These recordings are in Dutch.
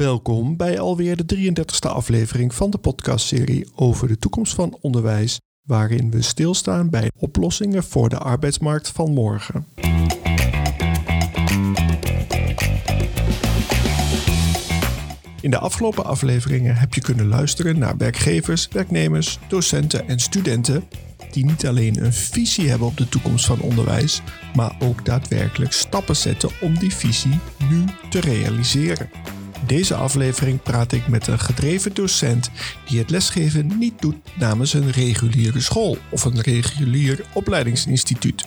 Welkom bij alweer de 33e aflevering van de podcastserie over de toekomst van onderwijs, waarin we stilstaan bij oplossingen voor de arbeidsmarkt van morgen. In de afgelopen afleveringen heb je kunnen luisteren naar werkgevers, werknemers, docenten en studenten die niet alleen een visie hebben op de toekomst van onderwijs, maar ook daadwerkelijk stappen zetten om die visie nu te realiseren. Deze aflevering praat ik met een gedreven docent die het lesgeven niet doet namens een reguliere school of een regulier opleidingsinstituut.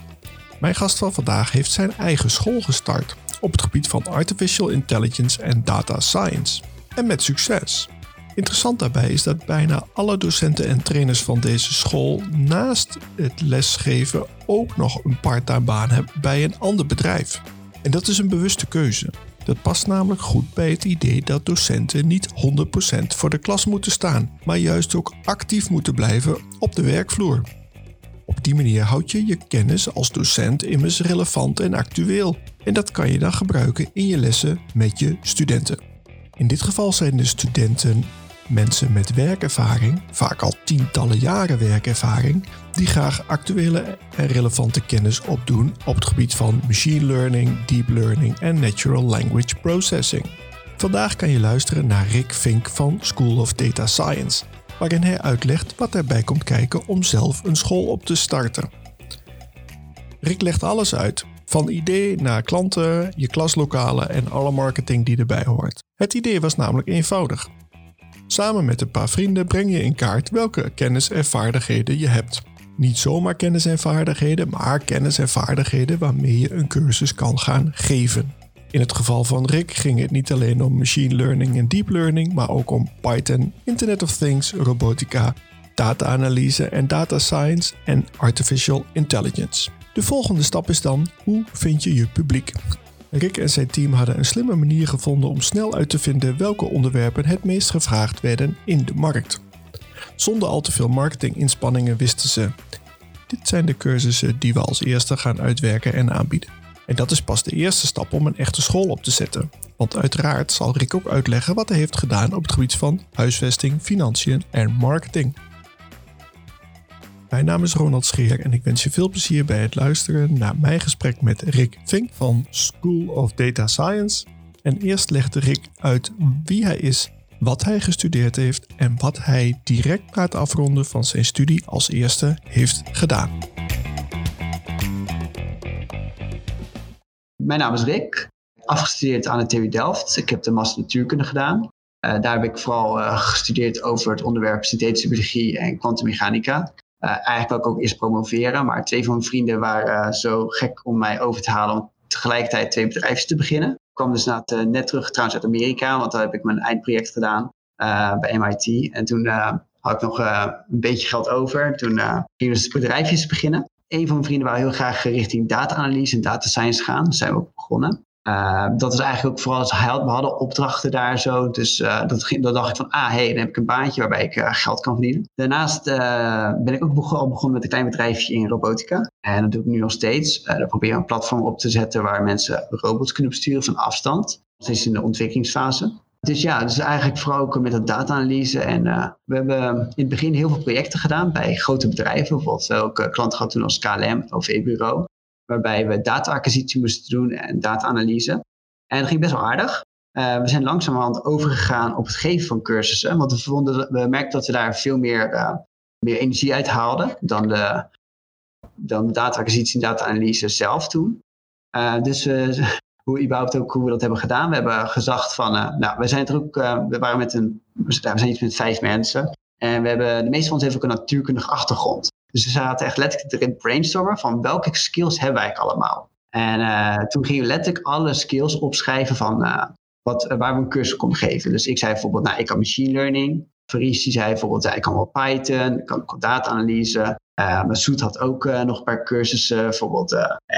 Mijn gast van vandaag heeft zijn eigen school gestart op het gebied van artificial intelligence en data science. En met succes. Interessant daarbij is dat bijna alle docenten en trainers van deze school naast het lesgeven ook nog een parttime baan hebben bij een ander bedrijf. En dat is een bewuste keuze. Dat past namelijk goed bij het idee dat docenten niet 100% voor de klas moeten staan, maar juist ook actief moeten blijven op de werkvloer. Op die manier houd je je kennis als docent immers relevant en actueel. En dat kan je dan gebruiken in je lessen met je studenten. In dit geval zijn de studenten mensen met werkervaring, vaak al tientallen jaren werkervaring, die graag actuele en relevante kennis opdoen op het gebied van machine learning, deep learning en natural language processing. Vandaag kan je luisteren naar Rick Vink van School of Data Science, waarin hij uitlegt wat erbij komt kijken om zelf een school op te starten. Rick legt alles uit, van idee naar klanten, je klaslokalen en alle marketing die erbij hoort. Het idee was namelijk eenvoudig. Samen met een paar vrienden breng je in kaart welke kennis en vaardigheden je hebt. Niet zomaar kennis en vaardigheden, maar kennis en vaardigheden waarmee je een cursus kan gaan geven. In het geval van Rick ging het niet alleen om machine learning en deep learning, maar ook om Python, Internet of Things, robotica, data-analyse en data science en artificial intelligence. De volgende stap is dan hoe vind je je publiek? Rick en zijn team hadden een slimme manier gevonden om snel uit te vinden welke onderwerpen het meest gevraagd werden in de markt. Zonder al te veel marketinginspanningen wisten ze: dit zijn de cursussen die we als eerste gaan uitwerken en aanbieden. En dat is pas de eerste stap om een echte school op te zetten. Want uiteraard zal Rick ook uitleggen wat hij heeft gedaan op het gebied van huisvesting, financiën en marketing. Mijn naam is Ronald Scheer en ik wens je veel plezier bij het luisteren naar mijn gesprek met Rick Vink van School of Data Science. En eerst legde Rick uit wie hij is, wat hij gestudeerd heeft en wat hij direct na het afronden van zijn studie als eerste heeft gedaan. Mijn naam is Rick, afgestudeerd aan de TU Delft. Ik heb de master natuurkunde gedaan. Uh, daar heb ik vooral uh, gestudeerd over het onderwerp synthetische biologie en kwantummechanica. Uh, eigenlijk wil ik ook eerst promoveren, maar twee van mijn vrienden waren zo gek om mij over te halen om tegelijkertijd twee bedrijven te beginnen. Kwam dus uh, net terug trouwens uit Amerika, want daar heb ik mijn eindproject gedaan bij MIT. En toen had ik nog een beetje geld over. Toen gingen we dus bedrijfjes beginnen. Een van mijn vrienden wou heel graag richting data-analyse en data science gaan. Daar zijn we ook begonnen. Uh, dat is eigenlijk ook vooral, we hadden opdrachten daar zo. Dus uh, dat, dan dacht ik van, ah hey, dan heb ik een baantje waarbij ik uh, geld kan verdienen. Daarnaast ben ik ook begon, begonnen met een klein bedrijfje in robotica. En dat doe ik nu nog steeds. daar probeer ik een platform op te zetten waar mensen robots kunnen besturen van afstand. Dat is in de ontwikkelingsfase. Dus ja, dus eigenlijk vooral ook met dat data-analyse. En we hebben in het begin heel veel projecten gedaan bij grote bedrijven. Bijvoorbeeld ook klanten gehad toen als KLM, OV-bureau waarbij we data-acquisitie moesten doen en data-analyse. En dat ging best wel aardig. Uh, we zijn langzamerhand overgegaan op het geven van cursussen, want we, vonden, we merkten dat we daar veel meer, uh, meer energie uit haalden dan de, dan data-acquisitie en data-analyse zelf toen. Uh, dus hoe, überhaupt ook hoe we dat hebben gedaan. We hebben gezegd van, nou, we zijn er ook, we waren met een, we zijn iets met vijf mensen. En we hebben, de meeste van ons hebben ook een natuurkundige achtergrond. Dus we zaten echt letterlijk erin brainstormen van welke skills hebben wij allemaal. En uh, toen gingen we letterlijk alle skills opschrijven van uh, wat, uh, waar we een cursus konden geven. Dus ik zei bijvoorbeeld, nou, ik kan machine learning. Faris zei bijvoorbeeld, ik kan wel Python, ik kan, kan data-analyse. Had ook nog een paar cursussen, bijvoorbeeld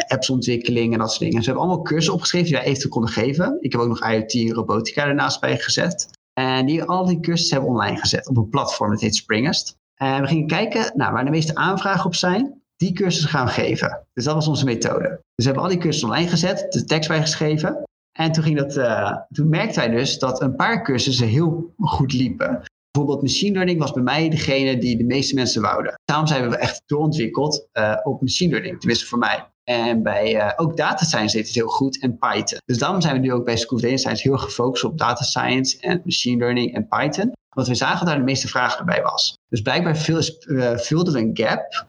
appsontwikkeling en dat soort dingen. Dus we hebben allemaal cursussen opgeschreven die wij eventueel konden geven. Ik heb ook nog IoT en robotica ernaast bij gezet. En die, al die cursussen hebben online gezet op een platform dat heet Springest. En we gingen kijken nou, waar de meeste aanvragen op zijn. Die cursussen gaan geven. Dus dat was onze methode. Dus we hebben al die cursussen online gezet, de tekst bijgeschreven. En toen, ging dat, uh, toen merkte hij dus dat een paar cursussen heel goed liepen. Bijvoorbeeld machine learning was bij mij degene die de meeste mensen wouden. Daarom zijn we echt doorontwikkeld uh, op machine learning, tenminste voor mij. En bij ook data science deed het heel goed en Python. Dus daarom zijn we nu ook bij School of Data Science heel gefocust op data science en machine learning en Python. Want we zagen daar de meeste vragen erbij was. Dus blijkbaar vulden we een gap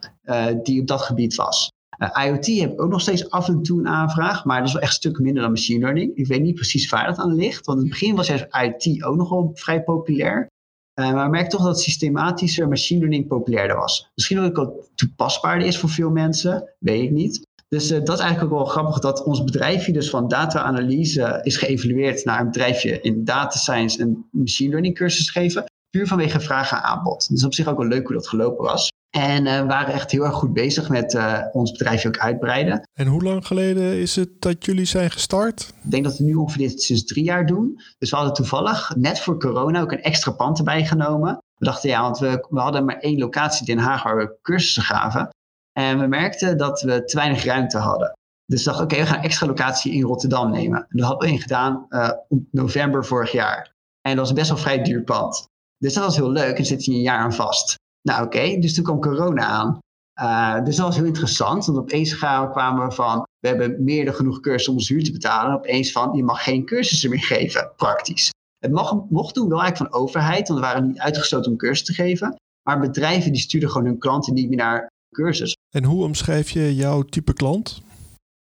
die op dat gebied was. Uh, IoT heb ik ook nog steeds af en toe een aanvraag, maar dat is wel echt een stuk minder dan machine learning. Ik weet niet precies waar dat aan ligt, want in het begin was IoT ook nog wel vrij populair. Maar ik merk toch dat systematischer machine learning populairder was. Misschien ook ook toepasbaarder is voor veel mensen, weet ik niet. Dus uh, dat is eigenlijk ook wel grappig dat ons bedrijfje dus van data-analyse is geëvalueerd naar een bedrijfje in data science en machine learning cursus geven. Puur vanwege vraag en aanbod. Dus op zich ook wel leuk hoe dat gelopen was. En uh, we waren echt heel erg goed bezig met uh, ons bedrijfje ook uitbreiden. En hoe lang geleden is het dat jullie zijn gestart? Ik denk dat we nu ongeveer dit sinds drie jaar doen. Dus we hadden toevallig net voor corona ook een extra pand erbij genomen. We dachten ja, want we, we hadden maar één locatie in Den Haag waar we cursussen gaven. En we merkten dat we te weinig ruimte hadden. Dus dachten, oké, we gaan een extra locatie in Rotterdam nemen. En dat hadden we gedaan uh, in november vorig jaar. En dat was best wel vrij duur pand. Dus dat was heel leuk en zit je een jaar aan vast. Nou oké, dus toen kwam corona aan. Uh, dus dat was heel interessant, want opeens kwamen we van, we hebben meer dan genoeg cursussen om ons huur te betalen. En opeens van, je mag geen cursussen meer geven, praktisch. Het mag, mocht toen wel eigenlijk van overheid, want we waren niet uitgesloten om cursussen te geven. Maar bedrijven die stuurden gewoon hun klanten niet meer naar cursus. En hoe omschrijf je jouw type klant?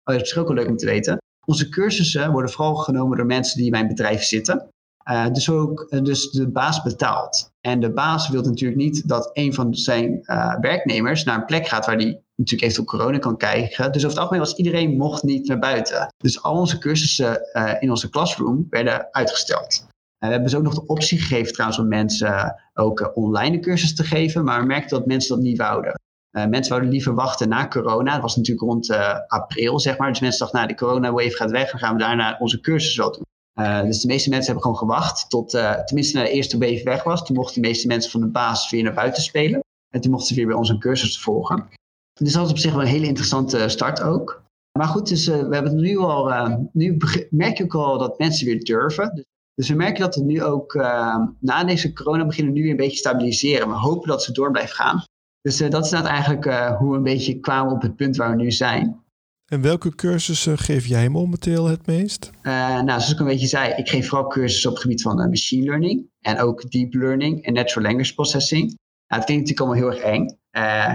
Oh, dat is ook wel leuk om te weten. Onze cursussen worden vooral genomen door mensen die in mijn bedrijf zitten. Uh, dus ook uh, dus de baas betaalt. En de baas wil natuurlijk niet dat een van zijn uh, werknemers naar een plek gaat waar die natuurlijk eventueel corona kan krijgen. Dus over het algemeen was iedereen mocht niet naar buiten. Dus al onze cursussen in onze classroom werden uitgesteld. we hebben ze ook nog de optie gegeven trouwens om mensen ook online cursus te geven. Maar we merkten dat mensen dat niet wouden. Mensen wouden liever wachten na corona. Dat was natuurlijk rond april, zeg maar. Dus mensen dachten, nou, de corona-wave gaat weg. Dan gaan we daarna onze cursus wel doen. Uh, dus de meeste mensen hebben gewoon gewacht tot uh, tenminste na de eerste wave weg was. Toen mochten de meeste mensen van de baas weer naar buiten spelen. En toen mochten ze weer bij ons een cursus volgen. Dus dat was op zich wel een hele interessante start ook. Maar goed, dus uh, we hebben het nu al, nu merk je ook al dat mensen weer durven. Dus, dus we merken dat we nu ook na deze corona beginnen nu weer een beetje stabiliseren. We hopen dat ze door blijven gaan. Dus dat is nou eigenlijk hoe we een beetje kwamen op het punt waar we nu zijn. En welke cursussen geef jij momenteel het meest? Uh, nou, zoals ik een beetje zei, ik geef vooral cursussen op het gebied van machine learning en ook deep learning en natural language processing. Nou, het klinkt natuurlijk allemaal heel erg eng.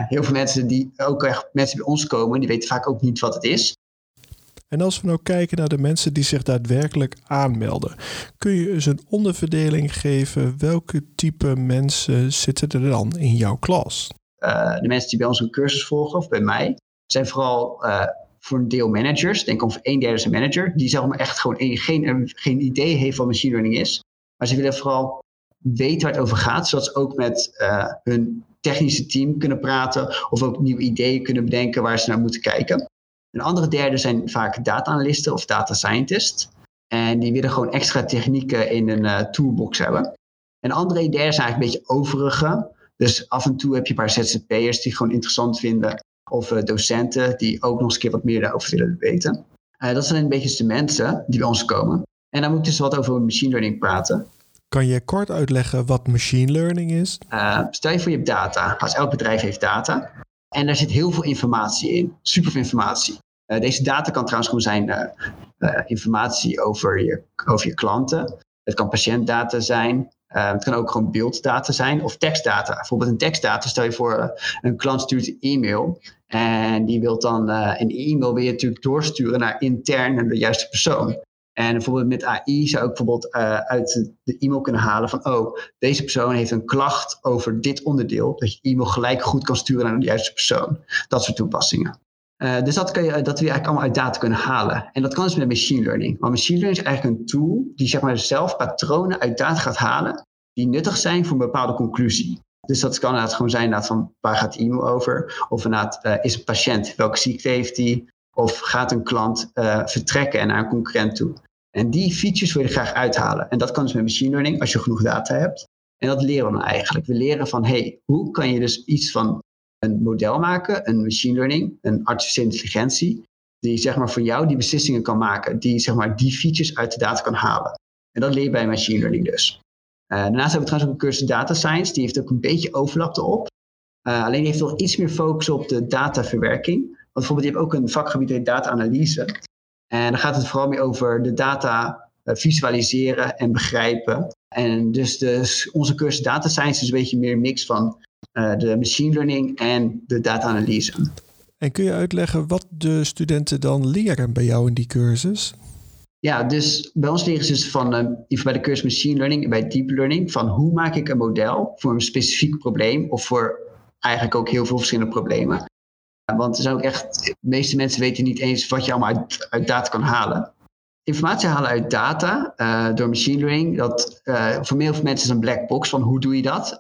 Heel veel mensen die ook echt mensen bij ons komen, die weten vaak ook niet wat het is. En als we nou kijken naar de mensen die zich daadwerkelijk aanmelden, kun je eens een onderverdeling geven? Welke type mensen zitten er dan in jouw klas? De mensen die bij ons een cursus volgen of bij mij, zijn vooral voor een deel managers. Denk ongeveer een derde is een manager. Die zeg maar echt gewoon geen, geen idee heeft wat machine learning is. Maar ze willen vooral weten waar het over gaat. Zodat ze ook met uh, hun technische team kunnen praten. Of ook nieuwe ideeën kunnen bedenken waar ze naar moeten kijken. Een andere derde zijn vaak data-analysten of data scientists. En die willen gewoon extra technieken in een toolbox hebben. En andere derde zijn eigenlijk een beetje overige. Dus af en toe heb je een paar ZZP'ers die gewoon interessant vinden of uh, docenten die ook nog eens een keer wat meer daarover willen weten. Uh, dat zijn een beetje de mensen die bij ons komen. En dan moet ik dus wat over machine learning praten. Kan je kort uitleggen wat machine learning is? Uh, stel je voor je hebt data. Als elk bedrijf heeft data. En daar zit heel veel informatie in. Super veel informatie. deze data kan trouwens gewoon zijn informatie over je, over je klanten. Het kan patiëntdata zijn. Uh, het kan ook gewoon beelddata zijn of tekstdata. Bijvoorbeeld een tekstdata, stel je voor, uh, een klant stuurt een e-mail en die wil dan uh, een e-mail weer natuurlijk doorsturen naar intern naar de juiste persoon. En bijvoorbeeld met AI zou ik bijvoorbeeld uit de e-mail kunnen halen van, oh, deze persoon heeft een klacht over dit onderdeel, dat je e-mail gelijk goed kan sturen naar de juiste persoon. Dat soort toepassingen. Uh, dus dat, kan je, dat we eigenlijk allemaal uit data kunnen halen. En dat kan dus met machine learning. Maar machine learning is eigenlijk een tool die zeg maar, zelf patronen uit data gaat halen die nuttig zijn voor een bepaalde conclusie. Dus dat kan inderdaad gewoon zijn van waar gaat de e-mail over? Of inderdaad, uh, is een patiënt, welke ziekte heeft die? Of gaat een klant uh, vertrekken en naar een concurrent toe? En die features wil je graag uithalen. En dat kan dus met machine learning als je genoeg data hebt. En dat leren we dan eigenlijk. We leren van, hey, hoe kan je dus iets van een model maken, een machine learning, een artificiële intelligentie, Die zeg maar voor jou die beslissingen kan maken. Die zeg maar die features uit de data kan halen. En dat leer je bij machine learning dus. Uh, daarnaast hebben we trouwens ook een cursus data science. Die heeft ook een beetje overlap erop. Uh, alleen heeft nog iets meer focus op de dataverwerking. Want bijvoorbeeld je hebt ook een vakgebied dat data-analyse. En dan gaat het vooral meer over de data uh, visualiseren en begrijpen. En dus de, onze cursus data science is een beetje meer een mix van de machine learning en de data-analyse. En kun je uitleggen wat de studenten dan leren bij jou in die cursus? Ja, dus bij ons leren ze dus van, uh, bij de cursus Machine Learning en bij Deep Learning, van hoe maak ik een model voor een specifiek probleem of voor eigenlijk ook heel veel verschillende problemen. Want er zijn ook echt, de meeste mensen weten niet eens wat je allemaal uit, uit data kan halen. Informatie halen uit data uh, door machine learning, dat uh, voor veel mensen is een black box van hoe doe je dat?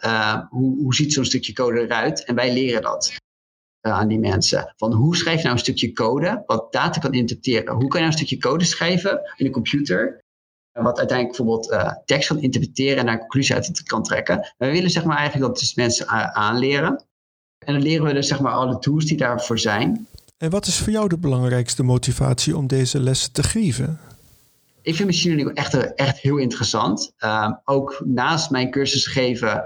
hoe, hoe ziet zo'n stukje code eruit? En wij leren dat. Eh, aan die mensen. Van hoe schrijf je nou een stukje code wat data kan interpreteren? Hoe kan je nou een stukje code schrijven in een computer wat uiteindelijk bijvoorbeeld tekst kan interpreteren en daar een conclusie uit kan trekken. we willen zeg maar eigenlijk dat dus mensen aanleren. En dan leren we dus zeg maar alle tools die daarvoor zijn. En wat is voor jou de belangrijkste motivatie om deze lessen te geven? Ik vind machine learning echt, echt heel interessant. Uh, ook naast mijn cursus geven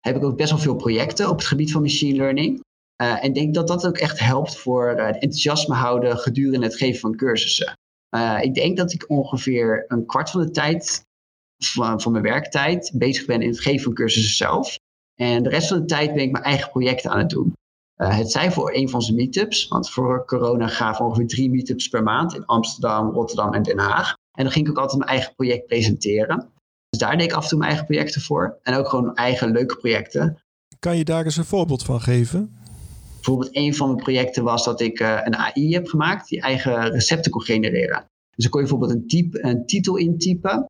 heb ik ook best wel veel projecten op het gebied van machine learning. Uh, en denk dat dat ook echt helpt voor uh, het enthousiasme houden gedurende het geven van cursussen. Ik denk dat ik ongeveer een kwart van de tijd van, van, mijn werktijd bezig ben in het geven van cursussen zelf. En de rest van de tijd ben ik mijn eigen projecten aan het doen. Het zijn voor een van onze meetups, want voor corona gaven we ongeveer drie meetups per maand in Amsterdam, Rotterdam en Den Haag. En dan ging ik ook altijd mijn eigen project presenteren. Dus daar deed ik af en toe mijn eigen projecten voor. En ook gewoon eigen leuke projecten. Kan je daar eens een voorbeeld van geven? Bijvoorbeeld een van mijn projecten was dat ik uh, een AI heb gemaakt die eigen recepten kon genereren. Dus dan kon je bijvoorbeeld een, type, een titel intypen.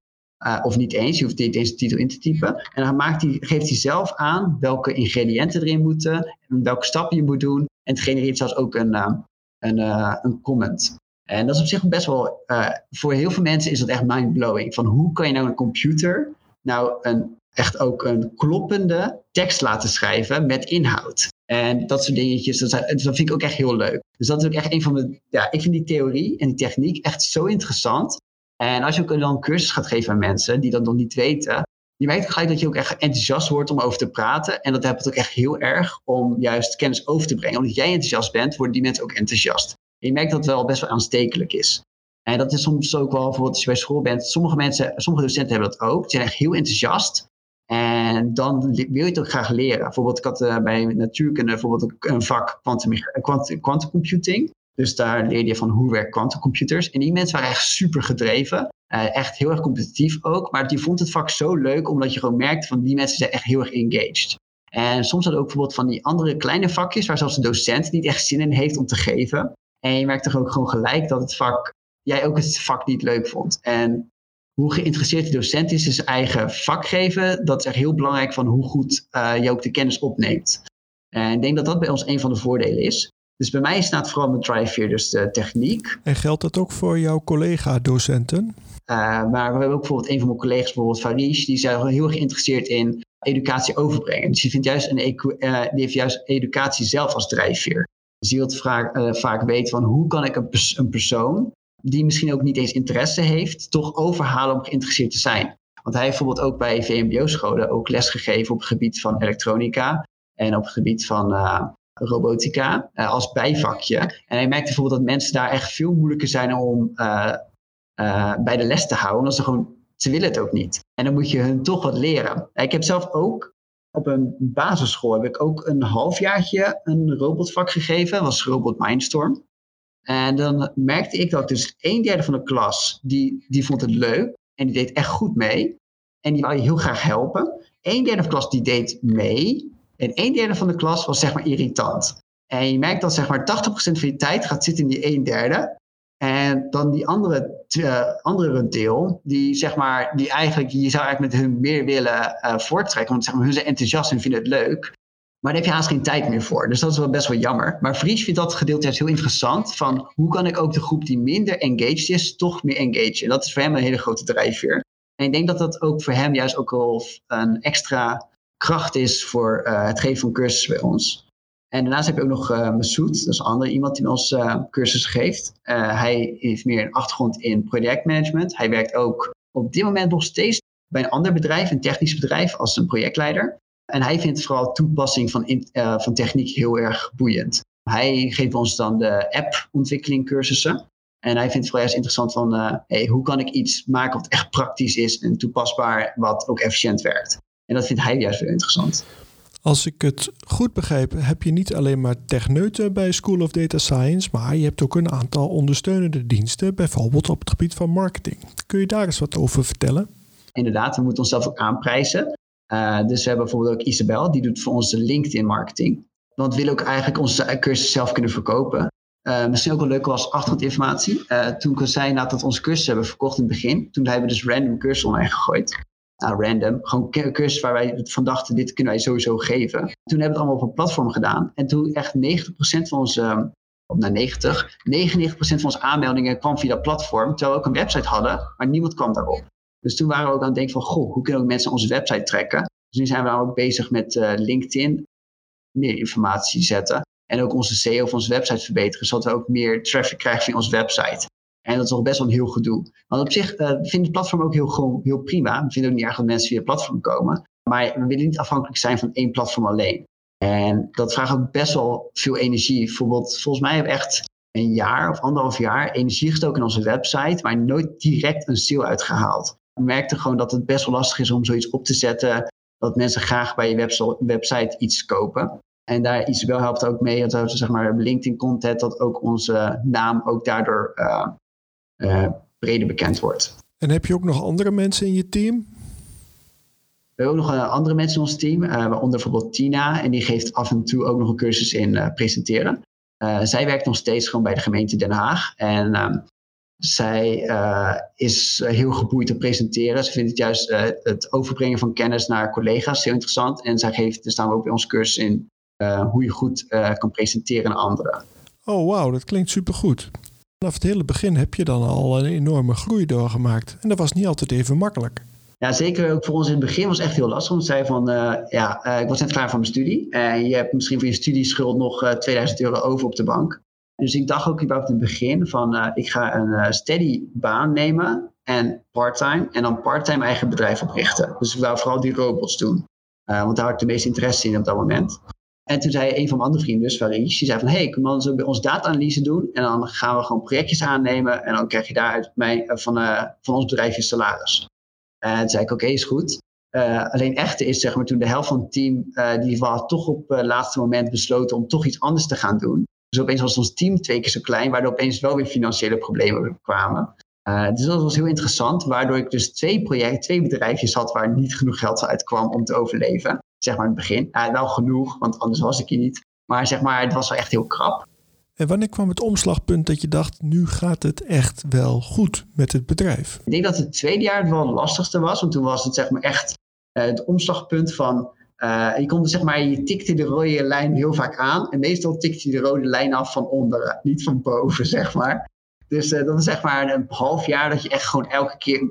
Uh, of niet eens, je hoeft niet eens de titel in te typen. En dan maakt die, geeft hij zelf aan welke ingrediënten erin moeten. En welke stappen je moet doen. En het genereert zelfs ook een, uh, een, een comment. En dat is op zich best wel, voor heel veel mensen is dat echt mind-blowing. Van hoe kan je nou een computer nou een, echt ook een kloppende tekst laten schrijven met inhoud. En dat soort dingetjes, dat, dat, vind ik ook echt heel leuk. Dus dat is ook echt een van de. Ja, ik vind die theorie en die techniek echt zo interessant. En als je ook dan een cursus gaat geven aan mensen die dat nog niet weten, je merkt gelijk dat je ook echt enthousiast wordt om over te praten. En dat helpt ook echt heel erg om juist kennis over te brengen. Omdat jij enthousiast bent, worden die mensen ook enthousiast. En je merkt dat het wel best wel aanstekelijk is. En dat is soms ook wel, bijvoorbeeld als je bij school bent, sommige mensen, sommige docenten hebben dat ook. Die zijn echt heel enthousiast. En dan wil je het ook graag leren. Bijvoorbeeld, ik had uh, bij natuurkunde bijvoorbeeld een vak quantum computing. Dus daar leerde je van hoe werken quantumcomputers. En die mensen waren echt super gedreven. Uh, echt heel erg competitief ook. Maar die vond het vak zo leuk, omdat je gewoon merkte van die mensen zijn echt heel erg engaged. En soms hadden ook bijvoorbeeld van die andere kleine vakjes, waar zelfs de docent niet echt zin in heeft om te geven. En je merkt toch ook gewoon gelijk dat het vak, jij ook het vak niet leuk vond. En hoe geïnteresseerd de docent is in zijn eigen vak geven, dat is echt heel belangrijk van hoe goed uh, je ook de kennis opneemt. En ik denk dat dat bij ons een van de voordelen is. Dus bij mij staat vooral met Drive dus de techniek. En geldt dat ook voor jouw collega-docenten? Uh, maar we hebben ook bijvoorbeeld een van mijn collega's, bijvoorbeeld Farish, die is heel erg geïnteresseerd in educatie overbrengen. Dus die, vindt juist een, uh, die heeft juist educatie zelf als drijfveer. Dus die wil vaak, uh, vaak weten van hoe kan ik een, pers een persoon die misschien ook niet eens interesse heeft, toch overhalen om geïnteresseerd te zijn. Want hij heeft bijvoorbeeld ook bij VMBO-scholen ook les gegeven op het gebied van elektronica en op het gebied van uh, robotica uh, als bijvakje. En hij merkte bijvoorbeeld dat mensen daar echt veel moeilijker zijn om uh, bij de les te houden, omdat ze gewoon, ze willen het ook niet. En dan moet je hun toch wat leren. Ik heb zelf ook op een basisschool heb ik ook een halfjaartje een robotvak gegeven, dat was Robot Mindstorm. En dan merkte ik dat dus een derde van de klas, die, die vond het leuk en die deed echt goed mee. En die wou je heel graag helpen. Een derde van de klas die deed mee. En een derde van de klas was zeg maar irritant. En je merkt dat zeg maar 80% van je tijd gaat zitten in die een derde. En dan die andere, uh, andere deel, die zeg maar, die eigenlijk, je zou eigenlijk met hun meer willen uh, voorttrekken. Want zeg maar, hun zijn enthousiast en vinden het leuk. Maar daar heb je haast geen tijd meer voor. Dus dat is wel best wel jammer. Maar Fries vindt dat gedeelte juist heel interessant. Van hoe kan ik ook de groep die minder engaged is, toch meer engage? En dat is voor hem een hele grote drijfveer. En ik denk dat dat ook voor hem juist ook wel een extra kracht is voor uh, het geven van cursussen bij ons. En daarnaast heb je ook nog uh, dat is een andere iemand die ons uh, cursus geeft. Hij heeft meer een achtergrond in projectmanagement. Hij werkt ook op dit moment nog steeds bij een ander bedrijf, een technisch bedrijf, als een projectleider. En hij vindt vooral toepassing van, van techniek heel erg boeiend. Hij geeft ons dan de app-ontwikkeling cursussen. En hij vindt het vooral interessant van, hey, hoe kan ik iets maken wat echt praktisch is en toepasbaar, wat ook efficiënt werkt. En dat vindt hij juist weer interessant. Als ik het goed begrijp, heb je niet alleen maar techneuten bij School of Data Science, maar je hebt ook een aantal ondersteunende diensten, bijvoorbeeld op het gebied van marketing. Kun je daar eens wat over vertellen? Inderdaad, we moeten onszelf ook aanprijzen. Uh, dus we hebben bijvoorbeeld ook Isabel, die doet voor ons de LinkedIn marketing. Want we willen ook eigenlijk onze cursus zelf kunnen verkopen. Uh, misschien ook wel leuk was achtergrondinformatie. Uh, toen ik zei dat we onze cursus hebben verkocht in het begin, toen hebben we dus random cursus online gegooid nou, random, gewoon cursus waar wij van dachten, dit kunnen wij sowieso geven. Toen hebben we het allemaal op een platform gedaan. En toen echt 90% van onze, of naar 90, 99% van onze aanmeldingen kwam via dat platform, terwijl we ook een website hadden, maar niemand kwam daarop. Dus toen waren we ook aan het denken van, goh, hoe kunnen we mensen onze website trekken? Dus nu zijn we ook bezig met uh, LinkedIn, meer informatie zetten. En ook onze SEO van onze website verbeteren, zodat we ook meer traffic krijgen via onze website. En dat is nog best wel een heel gedoe. Want op zich uh, vind het platform ook heel, heel prima. We vinden ook niet erg dat mensen via het platform komen. Maar we willen niet afhankelijk zijn van één platform alleen. En dat vraagt ook best wel veel energie. Bijvoorbeeld, volgens mij hebben we echt een jaar of anderhalf jaar energie gestoken in onze website, maar nooit direct een sale uitgehaald. We merkten gewoon dat het best wel lastig is om zoiets op te zetten, dat mensen graag bij je website iets kopen. En daar Isabel helpt ook mee, dat we zeg maar LinkedIn content, dat ook onze naam ook daardoor uh, breder bekend wordt. En heb je ook nog andere mensen in je team? We hebben ook nog uh, andere mensen in ons team, uh, waaronder bijvoorbeeld Tina. En die geeft af en toe ook nog een cursus in presenteren. zij werkt nog steeds gewoon bij de gemeente Den Haag. En ehm, zij is heel geboeid te presenteren. Ze vindt het juist het overbrengen van kennis naar collega's heel interessant. En zij geeft, dus staan we ook bij ons cursus in hoe je goed kan presenteren aan anderen. Oh, wauw, dat klinkt supergoed. Vanaf het hele begin heb je dan al een enorme groei doorgemaakt. En dat was niet altijd even makkelijk. Ja, zeker ook voor ons in het begin was het echt heel lastig. Want zei van, uh, ja, uh, ik was net klaar van mijn studie. En je hebt misschien voor je studieschuld nog uh, eh, 2000 euro over op de bank. Dus ik dacht ook überhaupt in het begin van, ik ga een steady baan nemen en parttime. En dan parttime eigen bedrijf oprichten. Dus ik wou vooral die robots doen. want daar had ik de meeste interesse in op dat moment. En toen zei een van mijn andere vrienden, dus Faris, die zei van, hey, dan zo bij ons data-analyse doen en dan gaan we gewoon projectjes aannemen en dan krijg je daaruit mij, eh, van, uh, van ons bedrijf je salaris. En toen zei ik, oké, is goed. Uh, alleen echte is, zeg maar, toen de helft van het team, uh, die was toch op het laatste moment besloten om toch iets anders te gaan doen. Dus opeens was ons team twee keer zo klein, waardoor opeens wel weer financiële problemen kwamen. Dus dat was heel interessant, waardoor ik dus twee projecten, twee bedrijfjes had waar niet genoeg geld uit kwam om te overleven zeg maar in het begin. Uh, wel genoeg, want anders was ik hier niet. Maar zeg maar, het was wel echt heel krap. En wanneer kwam het omslagpunt dat je dacht, nu gaat het echt wel goed met het bedrijf? Ik denk dat het tweede jaar wel het lastigste was, want toen was het zeg maar echt uh, het omslagpunt van, uh, je kon zeg maar, je tikte de rode lijn heel vaak aan en meestal tikte je de rode lijn af van onderen, niet van boven zeg maar. Dus dat is zeg maar een half jaar dat je echt gewoon elke keer.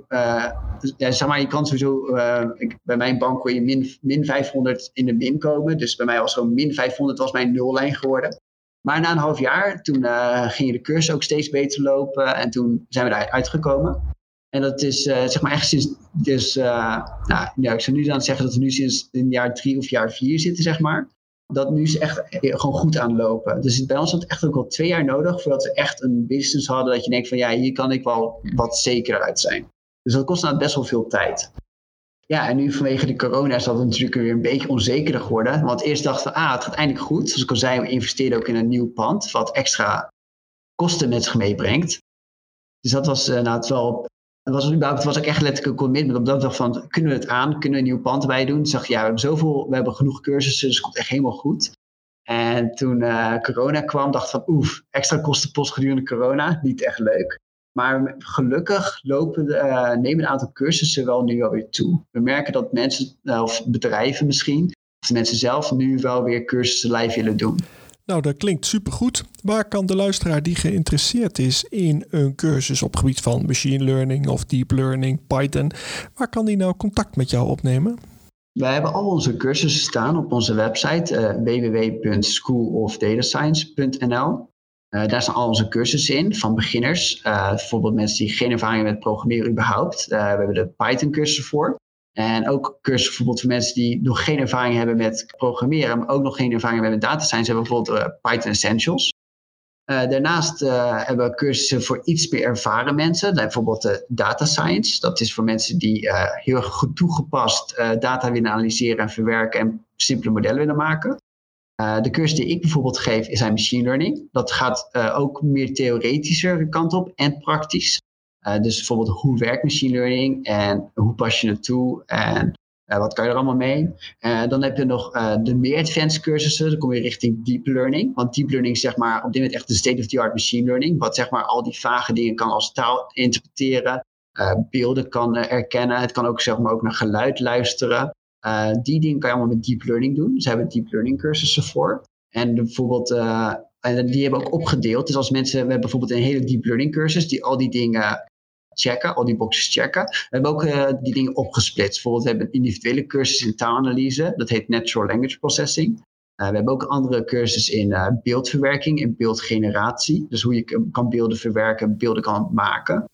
Ja, zeg maar, je kan sowieso. Uh, ik, bij mijn bank kon je min, min 500 in de min komen. Dus bij mij was gewoon min 500 was mijn nullijn geworden. Maar na een half jaar, toen ging de cursus ook steeds beter lopen. En toen zijn we daar uitgekomen. En dat is zeg maar echt sinds. Dus, nou, ja, ik zou nu dan zeggen dat we nu sinds in jaar drie of jaar vier zitten, zeg maar dat nu is echt gewoon goed aanlopen. Dus bij ons had het echt ook al twee jaar nodig voordat we echt een business hadden dat je denkt van ja, hier kan ik wel wat zeker uit zijn. Dus dat kost nou best wel veel tijd. Ja, en nu vanwege de corona is dat natuurlijk weer een beetje onzekerder geworden. Want eerst dachten we, ah, het gaat eindelijk goed. Zoals ik al zei, we investeerden ook in een nieuw pand, wat extra kosten met zich meebrengt. Dus dat was uh, nou, het wel het was, was ook echt letterlijk een commitment. Op dat dag van, kunnen we het aan? Kunnen we een nieuw pand erbij doen? Zag je, ja, we hebben zoveel, we hebben genoeg cursussen, dus het komt echt helemaal goed. En toen uh, corona kwam, dacht ik van, oef, extra kostenpost gedurende corona, niet echt leuk. Maar gelukkig lopen, uh, nemen een aantal cursussen wel nu alweer toe. We merken dat mensen, uh, of bedrijven misschien, of mensen zelf nu wel weer cursussen live willen doen. Nou, dat klinkt supergoed. Waar kan de luisteraar die geïnteresseerd is in een cursus op gebied van machine learning of deep learning, Python, waar kan die nou contact met jou opnemen? Wij hebben al onze cursussen staan op onze website uh, www.schoolofdatascience.nl. Uh, daar staan al onze cursussen in, van beginners. Uh, bijvoorbeeld mensen die geen ervaring met programmeren überhaupt. we hebben de Python cursussen voor. En ook cursussen bijvoorbeeld voor mensen die nog geen ervaring hebben met programmeren, maar ook nog geen ervaring hebben met data science, hebben bijvoorbeeld Python Essentials. Uh, daarnaast uh, hebben we cursussen voor iets meer ervaren mensen. Bijvoorbeeld de data science. Dat is voor mensen die heel goed toegepast data willen analyseren en verwerken en simpele modellen willen maken. de cursus die ik bijvoorbeeld geef is aan machine learning. Dat gaat ook meer theoretischer kant op en praktisch. Dus bijvoorbeeld hoe werkt machine learning en hoe pas je het toe en uh, wat kan je er allemaal mee? Uh, dan heb je nog de meer advanced cursussen. Dan kom je richting deep learning. Want deep learning is zeg maar op dit moment echt de state-of-the-art machine learning. Wat zeg maar al die vage dingen kan als taal interpreteren. beelden kan herkennen. Het kan ook zeg maar ook naar geluid luisteren. die dingen kan je allemaal met deep learning doen. Dus hebben deep learning cursussen voor. En bijvoorbeeld en die hebben ook opgedeeld. Dus als mensen, we hebben bijvoorbeeld een hele deep learning cursus die al die dingen checken, al die boxes checken. We hebben ook uh, die dingen opgesplitst. Bijvoorbeeld, we hebben individuele cursus in taalanalyse, dat heet Natural Language Processing. Uh, we hebben ook andere cursus in uh, beeldverwerking en beeldgeneratie. Dus hoe je kan beelden verwerken, beelden kan maken.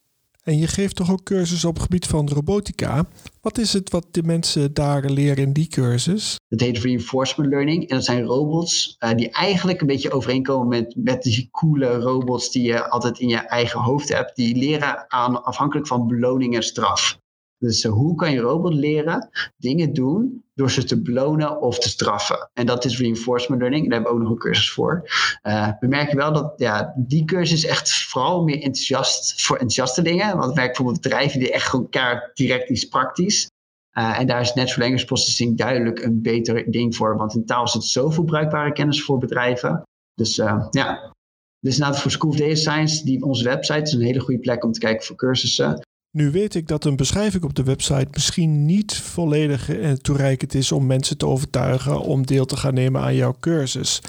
En je geeft toch ook cursussen op het gebied van robotica. Wat is het wat de mensen daar leren in die cursus? Dat heet reinforcement learning. En dat zijn robots uh, die eigenlijk een beetje overeenkomen met, met die coole robots die je altijd in je eigen hoofd hebt. Die leren aan, afhankelijk van beloning en straf. Dus uh, hoe kan je robot leren dingen doen door ze te belonen of te straffen? En dat is reinforcement learning. Daar hebben we ook nog een cursus voor. Uh, we merken wel dat ja, die cursus echt vooral meer enthousiast voor enthousiastelingen. Want we werken bijvoorbeeld bedrijven die echt gewoon kaart direct iets praktisch. Uh, en daar is natural language processing duidelijk een beter ding voor. Want in taal zit zoveel bruikbare kennis voor bedrijven. Dus ja, dus voor School of Data Science, die onze website is een hele goede plek om te kijken voor cursussen. Nu weet ik dat een beschrijving op de website misschien niet volledig en toereikend is om mensen te overtuigen om deel te gaan nemen aan jouw cursus.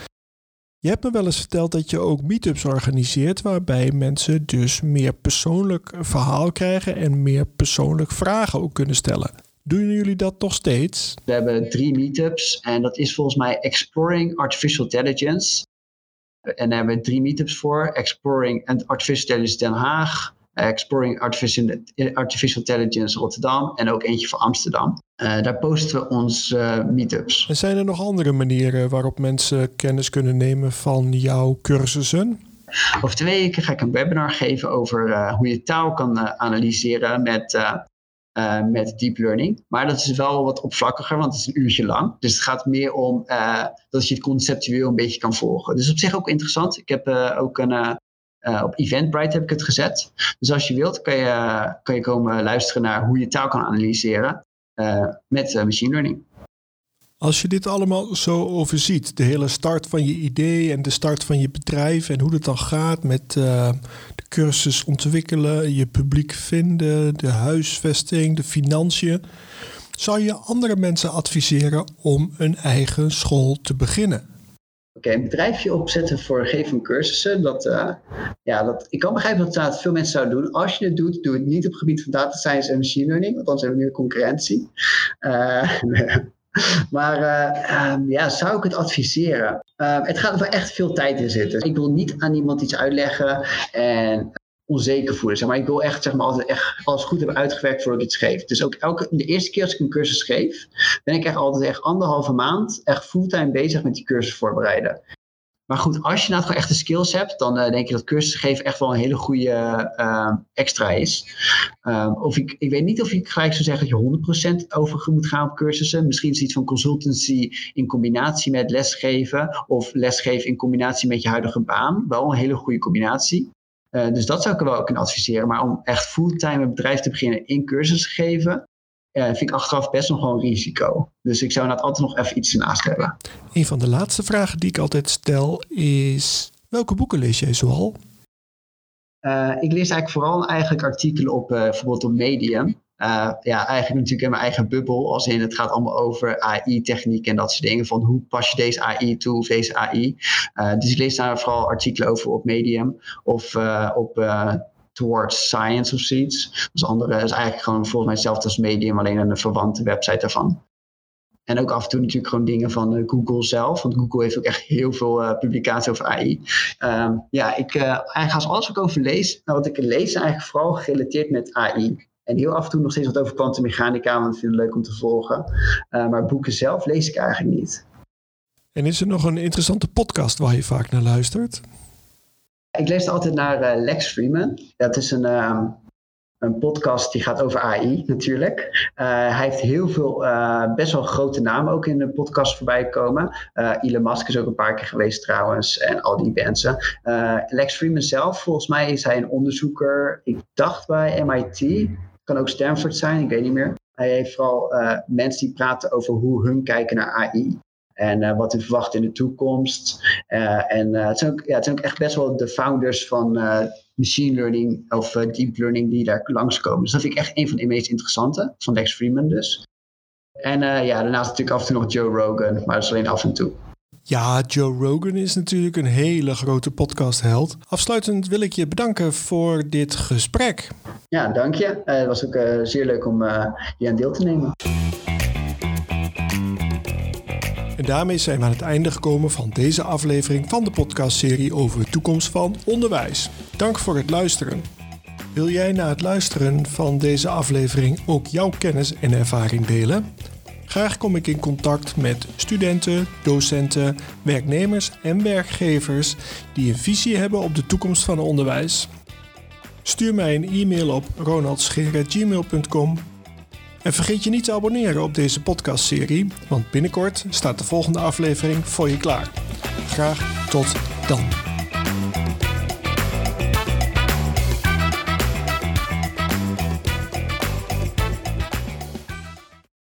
Je hebt me wel eens verteld dat je ook meetups organiseert waarbij mensen dus meer persoonlijk verhaal krijgen en meer persoonlijk vragen ook kunnen stellen. Doen jullie dat nog steeds? We hebben drie meetups en dat is volgens mij Exploring Artificial Intelligence. En daar hebben we drie meetups voor. Exploring Artificial Intelligence Den Haag, Exploring Artificial, Artificial Intelligence Rotterdam en ook eentje voor Amsterdam. Uh, daar posten we onze uh, meetups. En zijn er nog andere manieren waarop mensen kennis kunnen nemen van jouw cursussen? Over twee weken ga ik een webinar geven over uh, hoe je taal kan analyseren met, met deep learning. Maar dat is wel wat oppervlakkiger, want het is een uurtje lang. Dus het gaat meer om dat je het conceptueel een beetje kan volgen. Dus op zich ook interessant. Ik heb ook een uh, op Eventbrite heb ik het gezet. Dus als je wilt, kan je, kan je komen luisteren naar hoe je taal kan analyseren uh, met uh, machine learning. Als je dit allemaal zo overziet, de hele start van je idee en de start van je bedrijf en hoe het dan gaat met de cursus ontwikkelen, je publiek vinden, de huisvesting, de financiën, zou je andere mensen adviseren om een eigen school te beginnen? Oké, een bedrijfje opzetten voor geven van cursussen. Dat, uh, ja, dat, ik kan begrijpen dat dat veel mensen zouden doen. Als je het doet, doe het niet op het gebied van data science en machine learning, want anders hebben we meer concurrentie. Uh, maar uh, um, ja, zou ik het adviseren? het gaat er wel echt veel tijd in zitten. Ik wil niet aan iemand iets uitleggen en onzeker voelen. Zeg maar. Ik wil echt, zeg maar, altijd echt alles goed hebben uitgewerkt voordat ik iets geef. Dus ook elke, de eerste keer als ik een cursus geef, ben ik echt altijd echt anderhalve maand echt fulltime bezig met die cursus voorbereiden. Maar goed, als je nou gewoon echt de skills hebt, dan uh, denk ik dat cursus geven echt wel een hele goede uh, extra is. Um, of ik, ik weet niet of ik gelijk zou zeggen dat je 100% over moet gaan op cursussen. Misschien is iets van consultancy in combinatie met lesgeven. Of lesgeven in combinatie met je huidige baan. Wel een hele goede combinatie. Uh, dus dat zou ik er wel ook kunnen adviseren. Maar om echt fulltime een bedrijf te beginnen in cursus te geven, uh, vind ik achteraf best nog wel een risico. Dus ik zou inderdaad altijd nog even iets ernaast hebben. Een van de laatste vragen die ik altijd stel is: welke boeken lees jij zoal? Uh, ik lees eigenlijk vooral eigenlijk artikelen op bijvoorbeeld op Medium. Uh, ja, eigenlijk natuurlijk in mijn eigen bubbel. Als in het gaat allemaal over AI-techniek en dat soort dingen. Van hoe pas je deze AI toe of deze AI. Uh, dus ik lees daar vooral artikelen over op Medium of uh, op Towards Science of zoiets. Dus andere is eigenlijk gewoon volgens mij hetzelfde als Medium, alleen een verwante website daarvan. En ook af en toe natuurlijk gewoon dingen van Google zelf. Want Google heeft ook echt heel veel publicaties over AI. Ehm, ja, ik, eigenlijk als alles wat ik over lees, nou, wat ik lees, is eigenlijk vooral gerelateerd met AI. En heel af en toe nog steeds wat over kwantummechanica, want ik vind het leuk om te volgen. maar boeken zelf lees ik eigenlijk niet. En is er nog een interessante podcast waar je vaak naar luistert? Ik luister altijd naar Lex Freeman. Dat is een, ehm, een podcast die gaat over AI natuurlijk. Uh, hij heeft heel veel, uh, best wel grote namen ook in de podcast voorbij komen. Uh, Elon Musk is ook een paar keer geweest trouwens en al die mensen. Lex Freeman zelf, volgens mij is hij een onderzoeker, ik dacht bij MIT, kan ook Stanford zijn, ik weet niet meer. Hij heeft vooral mensen die praten over hoe hun kijken naar AI. En wat u verwacht in de toekomst. en het, zijn ook, ja, het zijn ook echt best wel de founders van machine learning of deep learning die daar langskomen. Dus dat vind ik echt een van de meest interessante, van Lex Freeman dus. En ja, daarnaast natuurlijk af en toe nog Joe Rogan, maar dat is alleen af en toe. Ja, Joe Rogan is natuurlijk een hele grote podcastheld. Afsluitend wil ik je bedanken voor dit gesprek. Ja, dank je. Uh, het was ook zeer leuk om hier aan deel te nemen. En daarmee zijn we aan het einde gekomen van deze aflevering van de podcastserie over de toekomst van onderwijs. Dank voor het luisteren. Wil jij na het luisteren van deze aflevering ook jouw kennis en ervaring delen? Graag kom ik in contact met studenten, docenten, werknemers en werkgevers die een visie hebben op de toekomst van onderwijs. Stuur mij een e-mail op ronaldscheer.gmail.com en vergeet je niet te abonneren op deze podcastserie, want binnenkort staat de volgende aflevering voor je klaar. Graag tot dan.